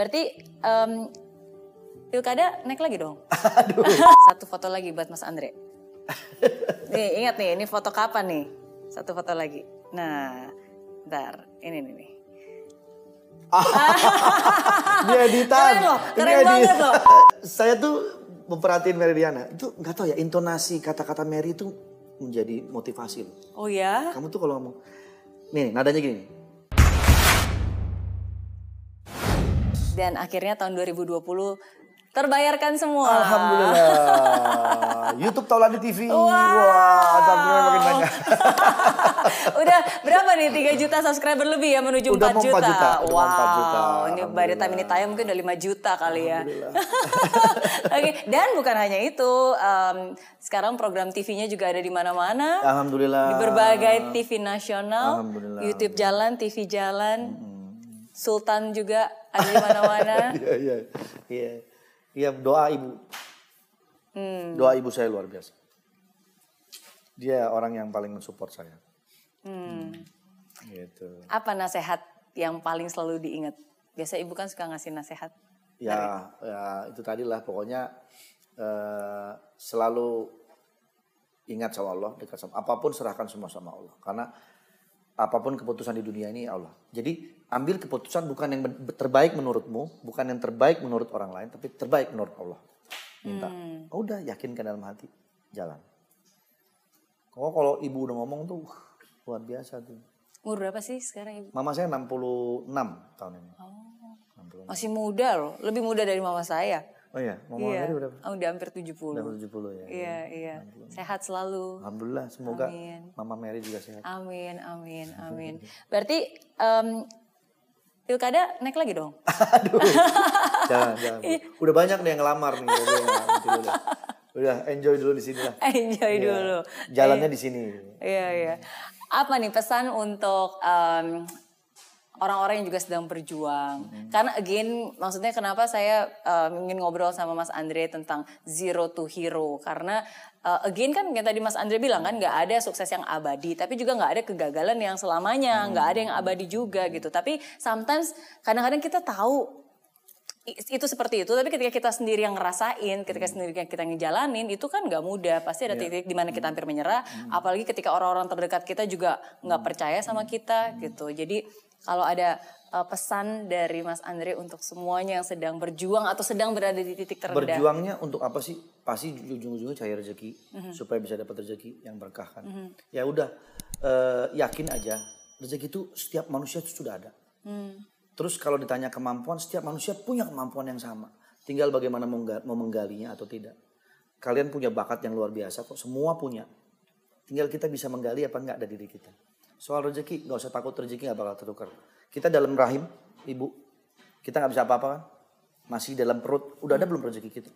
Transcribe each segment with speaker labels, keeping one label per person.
Speaker 1: Berarti em, pilkada naik lagi dong. Satu foto lagi buat Mas Andre. Nih ingat nih, ini foto kapan nih? Satu foto lagi. Nah, ntar ini nih. nih.
Speaker 2: Ini editan.
Speaker 1: Keren loh, keren banget loh.
Speaker 2: Saya tuh memperhatiin Meridiana. Itu nggak tahu ya intonasi kata-kata Mary itu menjadi motivasi loh.
Speaker 1: Oh ya?
Speaker 2: Kamu tuh kalau ngomong, nih nadanya gini.
Speaker 1: Dan akhirnya tahun 2020 terbayarkan semua.
Speaker 2: Alhamdulillah. YouTube Taulani TV. Wah, subscriber makin banyak.
Speaker 1: Udah berapa nih 3 juta subscriber lebih ya menuju
Speaker 2: Udah
Speaker 1: 4
Speaker 2: mau
Speaker 1: juta.
Speaker 2: 4 juta, udah mau
Speaker 1: wow.
Speaker 2: 4 juta.
Speaker 1: Ini by the time ini tayang mungkin udah 5 juta kali ya. Oke, dan bukan hanya itu, em, sekarang program TV-nya juga ada di mana-mana.
Speaker 2: Alhamdulillah.
Speaker 1: Di berbagai TV nasional,
Speaker 2: Alhamdulillah.
Speaker 1: YouTube jalan, TV jalan, Sultan juga ada di mana-mana.
Speaker 2: Iya, iya. Iya. Iya, doa ibu.
Speaker 1: Hmm.
Speaker 2: Doa ibu saya luar biasa. Dia orang yang paling mensupport saya.
Speaker 1: Hmm.
Speaker 2: Gitu.
Speaker 1: Apa nasehat yang paling selalu diingat? Biasa ibu kan suka ngasih nasehat.
Speaker 2: Ya, ya itu tadi lah pokoknya eh, selalu ingat sama Allah, dekat sama apa pun serahkan semua sama Allah. Karena apa pun keputusan di dunia ini Allah. Jadi ambil keputusan bukan yang terbaik menurutmu, bukan yang terbaik menurut orang lain, tapi terbaik menurut Allah. Minta. Oh, udah yakinkan dalam hati, jalan. Kok kalau ibu udah ngomong tuh luar biasa tuh.
Speaker 1: Umur berapa sih sekarang ibu?
Speaker 2: Mama saya 66 tahun ini.
Speaker 1: Oh.
Speaker 2: 66.
Speaker 1: Masih muda loh, lebih muda dari mama saya.
Speaker 2: Oh iya, mama
Speaker 1: iya.
Speaker 2: Berapa?
Speaker 1: Oh, udah hampir 70.
Speaker 2: Udah 70 ya.
Speaker 1: Iya, iya. Sehat selalu.
Speaker 2: Alhamdulillah, semoga
Speaker 1: Amin.
Speaker 2: Mama Mary juga sehat.
Speaker 1: Amin, amin, amin. Berarti em, pilkada naik lagi dong?
Speaker 2: Aduh, jangan, jangan. Udah banyak nih yang ngelamar nih. Udah, udah, enjoy dulu di sini lah.
Speaker 1: Enjoy
Speaker 2: Iya.
Speaker 1: dulu.
Speaker 2: Jalannya di sini.
Speaker 1: Iya, iya. Apa nih pesan untuk em, orang-orang yang juga sedang berjuang? Karena again, maksudnya kenapa saya em, ingin ngobrol sama Mas Andre tentang zero to hero? Karena eh, again kan yang tadi Mas Andre bilang kan nggak ada sukses yang abadi, tapi juga nggak ada kegagalan yang selamanya, nggak ada yang abadi juga gitu. Tapi sometimes kadang-kadang kita tahu itu seperti itu. Tapi ketika kita sendiri yang ngerasain ketika sendiri yang kita ngejalanin itu kan nggak mudah. Pasti ada titik di mana kita hampir menyerah. Apalagi ketika orang-orang terdekat kita juga nggak percaya sama kita gitu. Jadi kalau ada uh, pesan dari Mas Andre untuk semuanya yang sedang berjuang atau sedang berada di titik terendah?
Speaker 2: Berjuangnya untuk apa sih? Pasti ujung-ujungnya cari rezeki supaya bisa dapat rezeki yang berkah kan. Ya udah, eh, yakin aja rezeki itu setiap manusia itu sudah ada. Terus kalau ditanya kemampuan, setiap manusia punya kemampuan yang sama. Tinggal bagaimana mau menggalinya atau tidak. Kalian punya bakat yang luar biasa kok, semua punya. Tinggal kita bisa menggali apa enggak dari diri kita. Soal rezeki, nggak usah takut rezeki nggak bakal tertukar. Kita dalam rahim, ibu, kita nggak bisa apa-apa kan? Masih dalam perut, udah ada belum rezeki kita?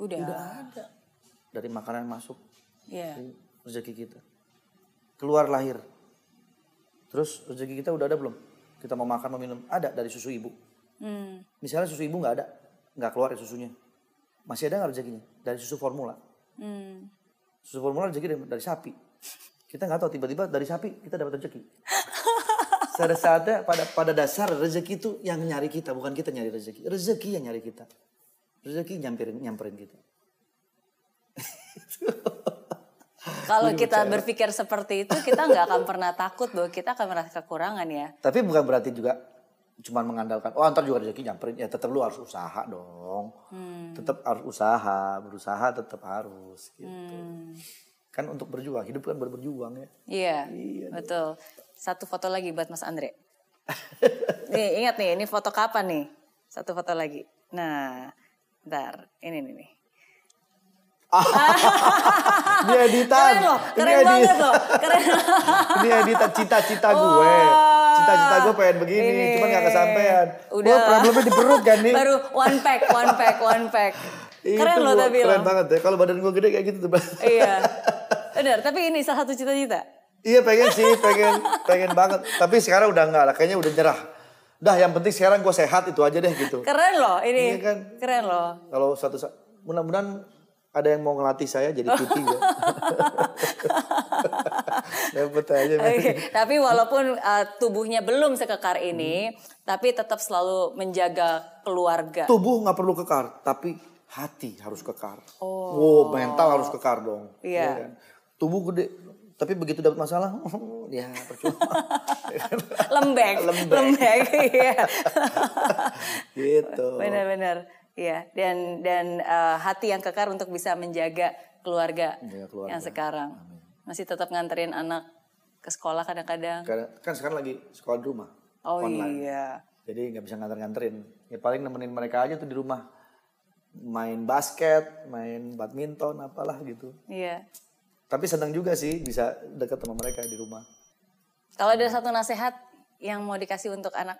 Speaker 1: udah,
Speaker 2: Udah ada. Dari makanan yang masuk,
Speaker 1: Iya.
Speaker 2: rezeki kita. Keluar lahir. Terus rezeki kita udah ada belum? Kita mau makan, mau minum, ada dari susu ibu.
Speaker 1: Hmm.
Speaker 2: Misalnya susu ibu nggak ada, nggak keluar ya susunya. Masih ada nggak rezekinya? Dari susu formula.
Speaker 1: Hmm.
Speaker 2: Susu formula rezeki dari, dari sapi. Kita nggak tahu tiba-tiba dari sapi kita dapat rezeki. Pada saatnya pada pada dasar rezeki itu yang nyari kita, bukan kita nyari rezeki. Rezeki yang nyari kita. Rezeki nyamperin nyamperin kita.
Speaker 1: kalau kita berpikir seperti itu kita nggak akan pernah takut bahwa kita akan merasa kekurangan ya
Speaker 2: Tapi bukan berarti juga cuma mengandalkan, oh antar juga rezeki nyamperin. Ya tetap lu harus usaha dong. Tetap harus usaha, berusaha tetap harus gitu. Kan untuk berjuang, hidup kan berjuang ya.
Speaker 1: Iya, betul. Satu foto lagi buat Mas Andre. nih, ingat nih, ini foto kapan nih? Satu foto lagi. Nah, ntar, ini nih. nih.
Speaker 2: Ini editan.
Speaker 1: Keren loh,
Speaker 2: Ini
Speaker 1: keren
Speaker 2: edit.
Speaker 1: banget loh. Keren.
Speaker 2: Ini editan cita-cita gue. Cita-cita gue pengen begini,
Speaker 1: Ini.
Speaker 2: cuman gak kesampaian.
Speaker 1: Udah.
Speaker 2: Gue problemnya di perut kan nih.
Speaker 1: Baru one pack, one pack, one pack. Keren loh tapi
Speaker 2: Keren
Speaker 1: loh.
Speaker 2: banget ya. Kalau badan gue gede kayak gitu tuh.
Speaker 1: Iya. Benar, tapi ini salah satu cita-cita.
Speaker 2: iya pengen sih, pengen pengen banget. Tapi sekarang udah enggak lah, kayaknya udah nyerah. Dah yang penting sekarang gue sehat itu aja deh gitu.
Speaker 1: Keren loh ini.
Speaker 2: Iya kan?
Speaker 1: Keren loh.
Speaker 2: Kalau suatu saat, mudah-mudahan ada yang mau ngelatih saya jadi PT ya. Dapat aja.
Speaker 1: Oke, Tapi walaupun uh, tubuhnya belum sekekar ini, tapi tetap selalu menjaga keluarga.
Speaker 2: Tubuh nggak perlu kekar, tapi hati harus kekar. Oh, mental harus kekar dong.
Speaker 1: Iya.
Speaker 2: Ya kan? Tubuh gede, tapi begitu dapat masalah, ya percuma.
Speaker 1: lembek,
Speaker 2: Lembek.
Speaker 1: lembek, iya.
Speaker 2: gitu.
Speaker 1: Benar-benar, iya. Dan dan uh, hati yang kekar untuk bisa menjaga keluarga,
Speaker 2: Menjaga keluarga.
Speaker 1: yang sekarang. Masih tetap nganterin anak ke sekolah kadang-kadang.
Speaker 2: Kan sekarang lagi sekolah di rumah.
Speaker 1: Oh
Speaker 2: online.
Speaker 1: iya.
Speaker 2: Jadi nggak bisa nganter-nganterin. Ya paling nemenin mereka aja tuh di rumah. Main basket, main badminton, apalah gitu.
Speaker 1: Iya.
Speaker 2: Tapi senang juga sih bisa dekat sama mereka di rumah.
Speaker 1: Kalau ada satu nasihat yang mau dikasih untuk anak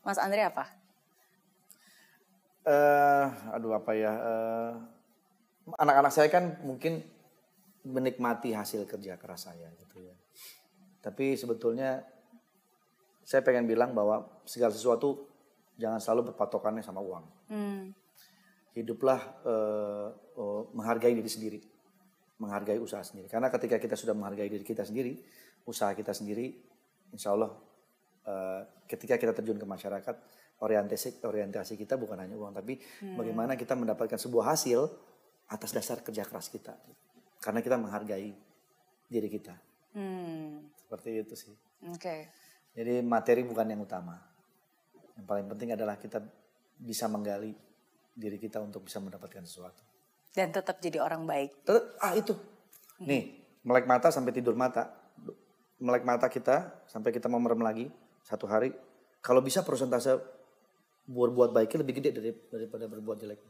Speaker 1: Mas Andre apa?
Speaker 2: Eh aduh apa ya? eh, anak-anak saya kan mungkin menikmati hasil kerja keras saya gitu ya. Tapi sebetulnya saya pengen bilang bahwa segala sesuatu jangan selalu berpatokannya sama uang.
Speaker 1: Hmm.
Speaker 2: hiduplah eh, oh, menghargai diri sendiri, menghargai usaha sendiri. Karena ketika kita sudah menghargai diri kita sendiri, usaha kita sendiri, insya Allah eh, ketika kita terjun ke masyarakat, orientasi orientasi kita bukan hanya uang, tapi bagaimana kita mendapatkan sebuah hasil atas dasar kerja keras kita. Karena kita menghargai diri kita.
Speaker 1: Hmm.
Speaker 2: Seperti itu sih.
Speaker 1: Oke.
Speaker 2: Jadi materi bukan yang utama. Yang paling penting adalah kita bisa menggali diri kita untuk bisa mendapatkan sesuatu.
Speaker 1: Dan tetap jadi orang baik.
Speaker 2: Terus, ah itu. Nih, melek mata sampai tidur mata. Melek mata kita sampai kita mau merem lagi satu hari. Kalau bisa persentase berbuat baiknya lebih gede dari, daripada berbuat jelek.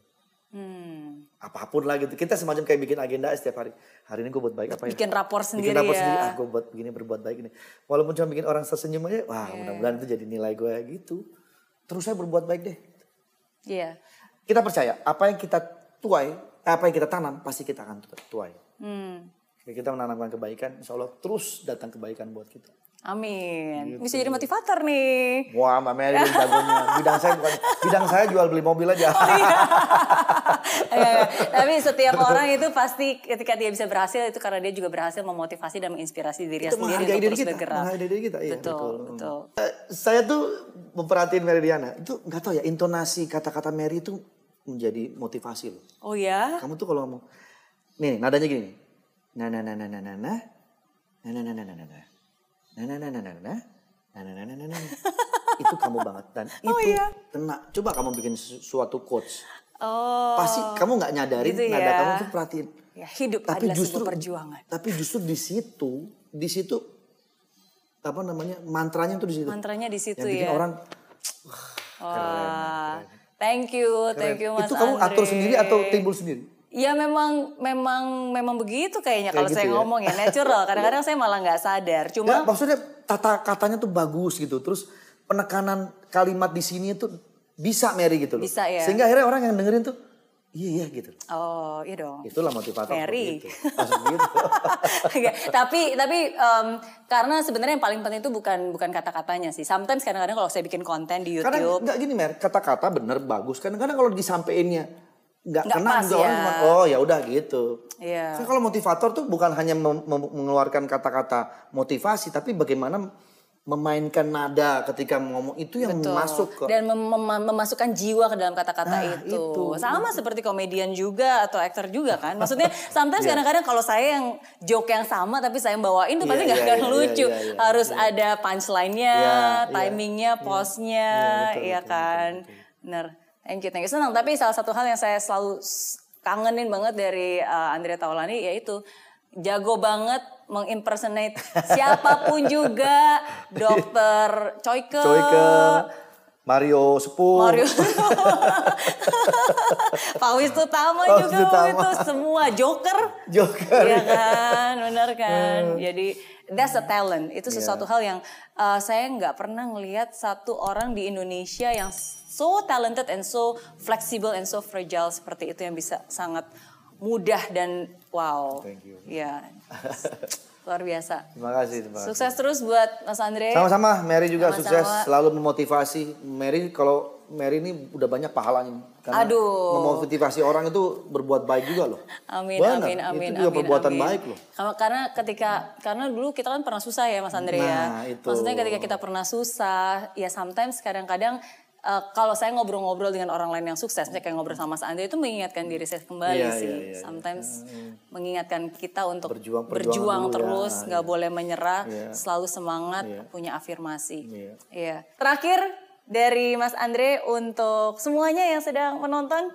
Speaker 1: Hmm.
Speaker 2: Apa pun lah gitu. Kita semacam kayak bikin agenda setiap hari. Hari ini gue buat baik apa ya?
Speaker 1: Bikin rapor sendiri
Speaker 2: bikin rapor
Speaker 1: ya.
Speaker 2: sendiri. Ah, gue buat begini berbuat baik ini. Walaupun cuma bikin orang tersenyum aja, wah
Speaker 1: Iya.
Speaker 2: mudah-mudahan itu jadi nilai gue gitu. Terus saya berbuat baik deh.
Speaker 1: Iya.
Speaker 2: Kita percaya apa yang kita tuai, apa yang kita tanam pasti kita akan tuai.
Speaker 1: Hmm.
Speaker 2: Kita menanamkan kebaikan, insya Allah terus datang kebaikan buat kita.
Speaker 1: Amin.
Speaker 2: Gitu.
Speaker 1: Bisa jadi motivator nih.
Speaker 2: Wah, Mbak Mary jagonya. Bidang saya bukan, bidang saya jual beli mobil aja.
Speaker 1: Iya, Tapi setiap orang itu pasti ketika dia bisa berhasil itu karena dia juga berhasil memotivasi dan menginspirasi dirinya
Speaker 2: Itu
Speaker 1: sendiri untuk
Speaker 2: diri
Speaker 1: terus
Speaker 2: kita,
Speaker 1: bergerak.
Speaker 2: menghargai diri kita, iya,
Speaker 1: betul,
Speaker 2: betul.
Speaker 1: betul.
Speaker 2: Eh, saya tuh memperhatiin Meridiana. Itu nggak tahu ya intonasi kata-kata Mary itu menjadi motivasi loh.
Speaker 1: Oh ya?
Speaker 2: Kamu tuh kalau ngomong, nih nadanya gini. Nah, nah, nah, nah, nah, nah, nah, nah, nah, nah, nah, nah, nah, nah, nah, nah, nah, nah, nah, nah, nah, nah, nah, nah, nah, itu kamu banget dan itu
Speaker 1: iya.
Speaker 2: kena. Coba kamu bikin su- suatu quotes,
Speaker 1: Oh.
Speaker 2: pasti kamu nggak nyadarin
Speaker 1: gitu
Speaker 2: nada
Speaker 1: ya.
Speaker 2: kamu tuh perhatiin.
Speaker 1: Ya, hidup
Speaker 2: Tapi
Speaker 1: adalah
Speaker 2: justru
Speaker 1: perjuangan.
Speaker 2: Tapi justru di situ, di situ apa namanya mantranya tuh di situ.
Speaker 1: Mantranya di situ
Speaker 2: Yang bikin
Speaker 1: ya.
Speaker 2: orang
Speaker 1: Wah. Thank you, thank you Mas
Speaker 2: itu kamu
Speaker 1: Andre.
Speaker 2: atur sendiri atau timbul sendiri?
Speaker 1: Ya memang memang memang begitu kayaknya
Speaker 2: Kayak
Speaker 1: kalau
Speaker 2: gitu
Speaker 1: saya
Speaker 2: ya?
Speaker 1: ngomong ya natural. Kadang-kadang saya malah nggak sadar.
Speaker 2: Ya,
Speaker 1: Cuma
Speaker 2: maksudnya tata katanya tuh bagus gitu. Terus penekanan kalimat di sini tuh bisa Mary gitu loh.
Speaker 1: Bisa, ya.
Speaker 2: Sehingga akhirnya orang yang dengerin tuh iya iya gitu.
Speaker 1: oh iya dong.
Speaker 2: Itulah motivator
Speaker 1: Mary.
Speaker 2: itu. Gitu.
Speaker 1: Enggak, tapi tapi em, karena sebenarnya yang paling penting itu bukan bukan kata-katanya sih. Sometimes kadang-kadang kalau saya bikin konten di
Speaker 2: Karena
Speaker 1: YouTube,
Speaker 2: nggak gini Mer, kata-kata bener bagus. Kadang-kadang kalau disampeinnya nggak kena juga orang
Speaker 1: ya.
Speaker 2: cuma oh ya udah gitu.
Speaker 1: Iya.
Speaker 2: Kan kalau motivator tuh bukan hanya mengeluarkan kata-kata motivasi, tapi bagaimana memainkan nada ketika ngomong itu yang
Speaker 1: Betul.
Speaker 2: masuk ke
Speaker 1: dan mem- mem- memasukkan jiwa ke dalam kata-kata
Speaker 2: Nah,
Speaker 1: itu.
Speaker 2: itu.
Speaker 1: Sama seperti komedian juga atau aktor juga kan. Maksudnya sometimes kadang-kadang kalau saya yang joke yang sama tapi saya bawain tuh
Speaker 2: Iya,
Speaker 1: pasti nggak
Speaker 2: iya,
Speaker 1: akan
Speaker 2: iya,
Speaker 1: lucu.
Speaker 2: iya, iya,
Speaker 1: Harus
Speaker 2: iya.
Speaker 1: ada punchline-nya,
Speaker 2: Iya, iya,
Speaker 1: timingnya,
Speaker 2: Iya, betul,
Speaker 1: iya
Speaker 2: betul,
Speaker 1: kan. Bener. Thank you, thank you. Senang. Tapi salah satu hal yang saya selalu kangenin banget dari uh, Andrea Taulani yaitu jago banget mengimpersonate siapa pun juga, Dokter Choike,
Speaker 2: Coike, Mario Sepuh.
Speaker 1: Mario Pawis Utama
Speaker 2: Pawis
Speaker 1: juga
Speaker 2: Utama.
Speaker 1: itu semua Joker
Speaker 2: Joker.
Speaker 1: Iya kan benar kan
Speaker 2: Hmm.
Speaker 1: jadi that's a talent itu
Speaker 2: Iya.
Speaker 1: sesuatu hal yang uh, saya nggak pernah ngelihat satu orang di Indonesia yang so talented and so flexible and so fragile seperti itu yang bisa sangat mudah dan wow
Speaker 2: Thank you.
Speaker 1: ya luar biasa.
Speaker 2: Terima kasih, terima kasih.
Speaker 1: Sukses terus buat Mas Andre.
Speaker 2: Sama-sama, Mary juga
Speaker 1: Sama-sama.
Speaker 2: sukses, selalu memotivasi. Mary kalau Mary ini udah banyak pahalanya. Karena
Speaker 1: Aduh.
Speaker 2: memotivasi orang itu berbuat baik juga loh.
Speaker 1: Amin,
Speaker 2: Benar,
Speaker 1: amin, amin,
Speaker 2: Itu juga
Speaker 1: amin,
Speaker 2: perbuatan
Speaker 1: amin.
Speaker 2: baik loh.
Speaker 1: Karena- ketika karena dulu kita kan pernah susah ya Mas Andre ya.
Speaker 2: Nah, itu.
Speaker 1: Maksudnya ketika kita pernah susah, ya sometimes kadang-kadang eh, kalau saya ngobrol-ngobrol dengan orang lain yang sukses, misalnya kayak ngobrol sama Mas Andre itu mengingatkan diri saya kembali
Speaker 2: Iya,
Speaker 1: sih.
Speaker 2: iya, iya, iya.
Speaker 1: sometimes mengingatkan kita untuk
Speaker 2: Berjuang- berjuang dulu,
Speaker 1: terus,
Speaker 2: ya,
Speaker 1: nggak boleh menyerah,
Speaker 2: Iya.
Speaker 1: selalu semangat,
Speaker 2: Iya.
Speaker 1: punya afirmasi.
Speaker 2: Iya.
Speaker 1: Iya. Terakhir dari Mas Andre untuk semuanya yang sedang menonton,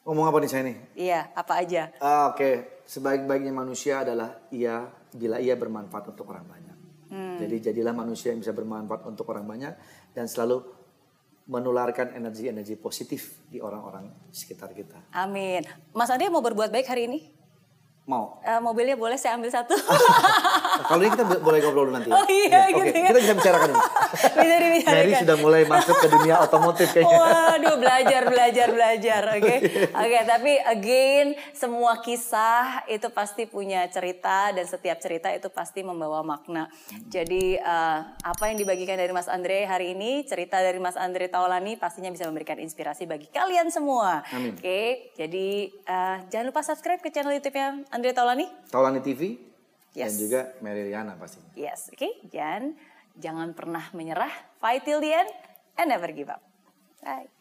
Speaker 2: Ngomong apa nih saya nih?
Speaker 1: iya apa aja?
Speaker 2: Ah, Oke, sebaik-baiknya manusia adalah ia bila ia bermanfaat untuk orang banyak.
Speaker 1: Hmm.
Speaker 2: Jadi jadilah manusia yang bisa bermanfaat untuk orang banyak dan selalu menularkan energi-energi positif di orang-orang sekitar kita.
Speaker 1: Amin. Mas Andre mau berbuat baik hari ini?
Speaker 2: Mau?
Speaker 1: Eh, mobilnya boleh saya ambil satu?
Speaker 2: Kalau ini kita bo- boleh ngobrol nanti. ya?
Speaker 1: Oh iya,
Speaker 2: Oke,
Speaker 1: gitu ya.
Speaker 2: kita bisa bicarakan ini.
Speaker 1: Bisa dibicarakan.
Speaker 2: Mary sudah mulai masuk ke dunia otomotif kayaknya.
Speaker 1: Waduh, belajar, belajar, belajar, oke. Oke, tapi again, semua kisah itu pasti punya cerita dan setiap cerita itu pasti membawa makna. Jadi eh, apa yang dibagikan dari Mas Andre hari ini, cerita dari Mas Andre Taulani pastinya bisa memberikan inspirasi bagi kalian semua. Oke, jadi eh, jangan lupa subscribe ke channel YouTube-nya Andre Taulani.
Speaker 2: Taulani TV dan
Speaker 1: Yes.
Speaker 2: juga Mary Riana pastinya.
Speaker 1: Yes, oke. Dan jangan pernah menyerah. Fight till the end and never give up. Bye.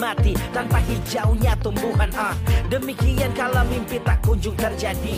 Speaker 3: Mati tanpa hijaunya tumbuhan. Ah, demikian kalau mimpi tak kunjung terjadi.